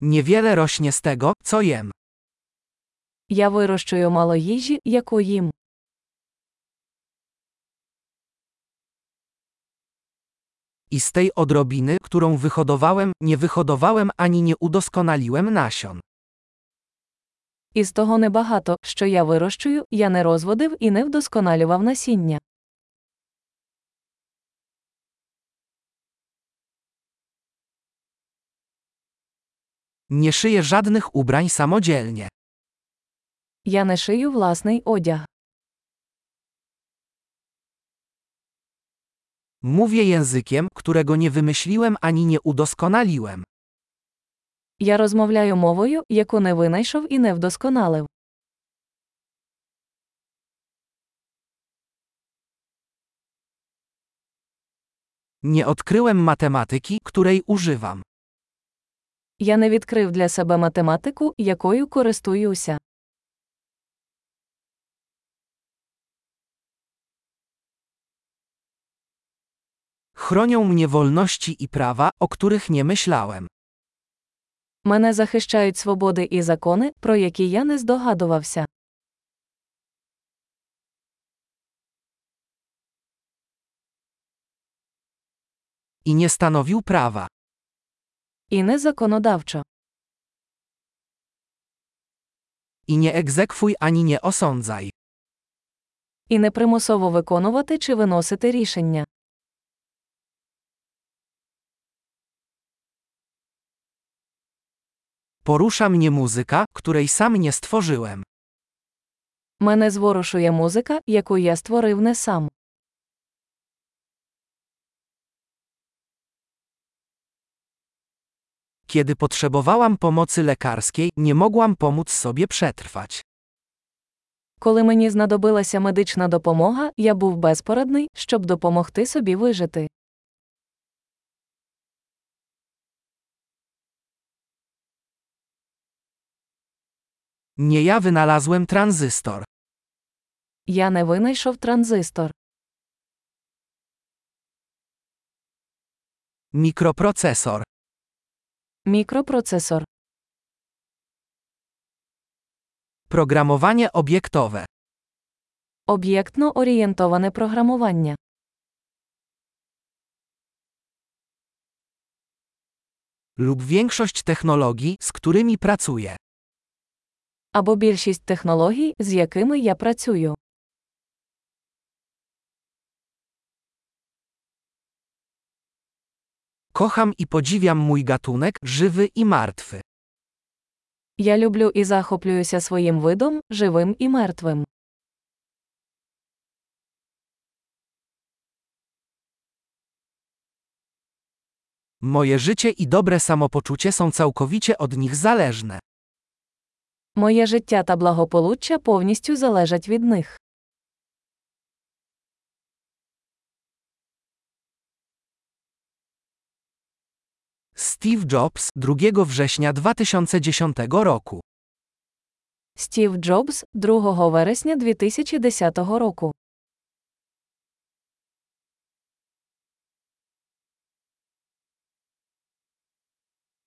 Niewiele rośnie z tego, co jem. Я вирощую мало їжі, яку їм. I z tej odrobiny, którą wyhodowałem, nie wyhodowałem ani nie udoskonaliłem nasion. І з того небагато, що я вирощую, я не розводив і не вдосконалював насіння. Nie szyję żadnych ubrań samodzielnie. Я не шию власний одяг. Mówię językiem, którego nie wymyśliłem ani nie udoskonaliłem. Я розмовляю мовою, яку не винайшов і не вдосконалив. Nie odkryłem matematyki, której używam. Я не відкрив для себе математику, якою користуюся. Chronią mnie wolności i prawa, o których nie myślałem. Мене захищають свободи і закони, про які я не здогадувався. I nie stanowił prawa. І не законодавчо. I nie egzekwuj ani nie osądzaj. І не примусово виконувати чи виносити рішення. Porusza mnie muzyka, której sam nie stworzyłem. Мене зворушує музика, яку я створив не сам. Kiedy potrzebowałam pomocy lekarskiej, nie mogłam pomóc sobie przetrwać. Коли мені знадобилася медична допомога, я був безпорадний, щоб допомогти собі вижити. Nie ja wynalazłem tranzystor. Я не винайшов транзистор. Mikroprocesor. Мікропроцесор. Programowanie obiektowe. Об'єктно орієнтоване програмування. Lub większość technologii, z którymi pracuję. Або більшість технологій, з якими я працюю. Kocham i podziwiam mój gatunek, żywy i martwy. Я люблю і захоплююся своїм видом, живим і мертвим. Moje życie i dobre samopoczucie są całkowicie od nich zależne. Моє життя та благополуччя повністю залежать від них. Steve Jobs, 2 września 2010 roku. Стів Джобс, 2 вересня 2010 року.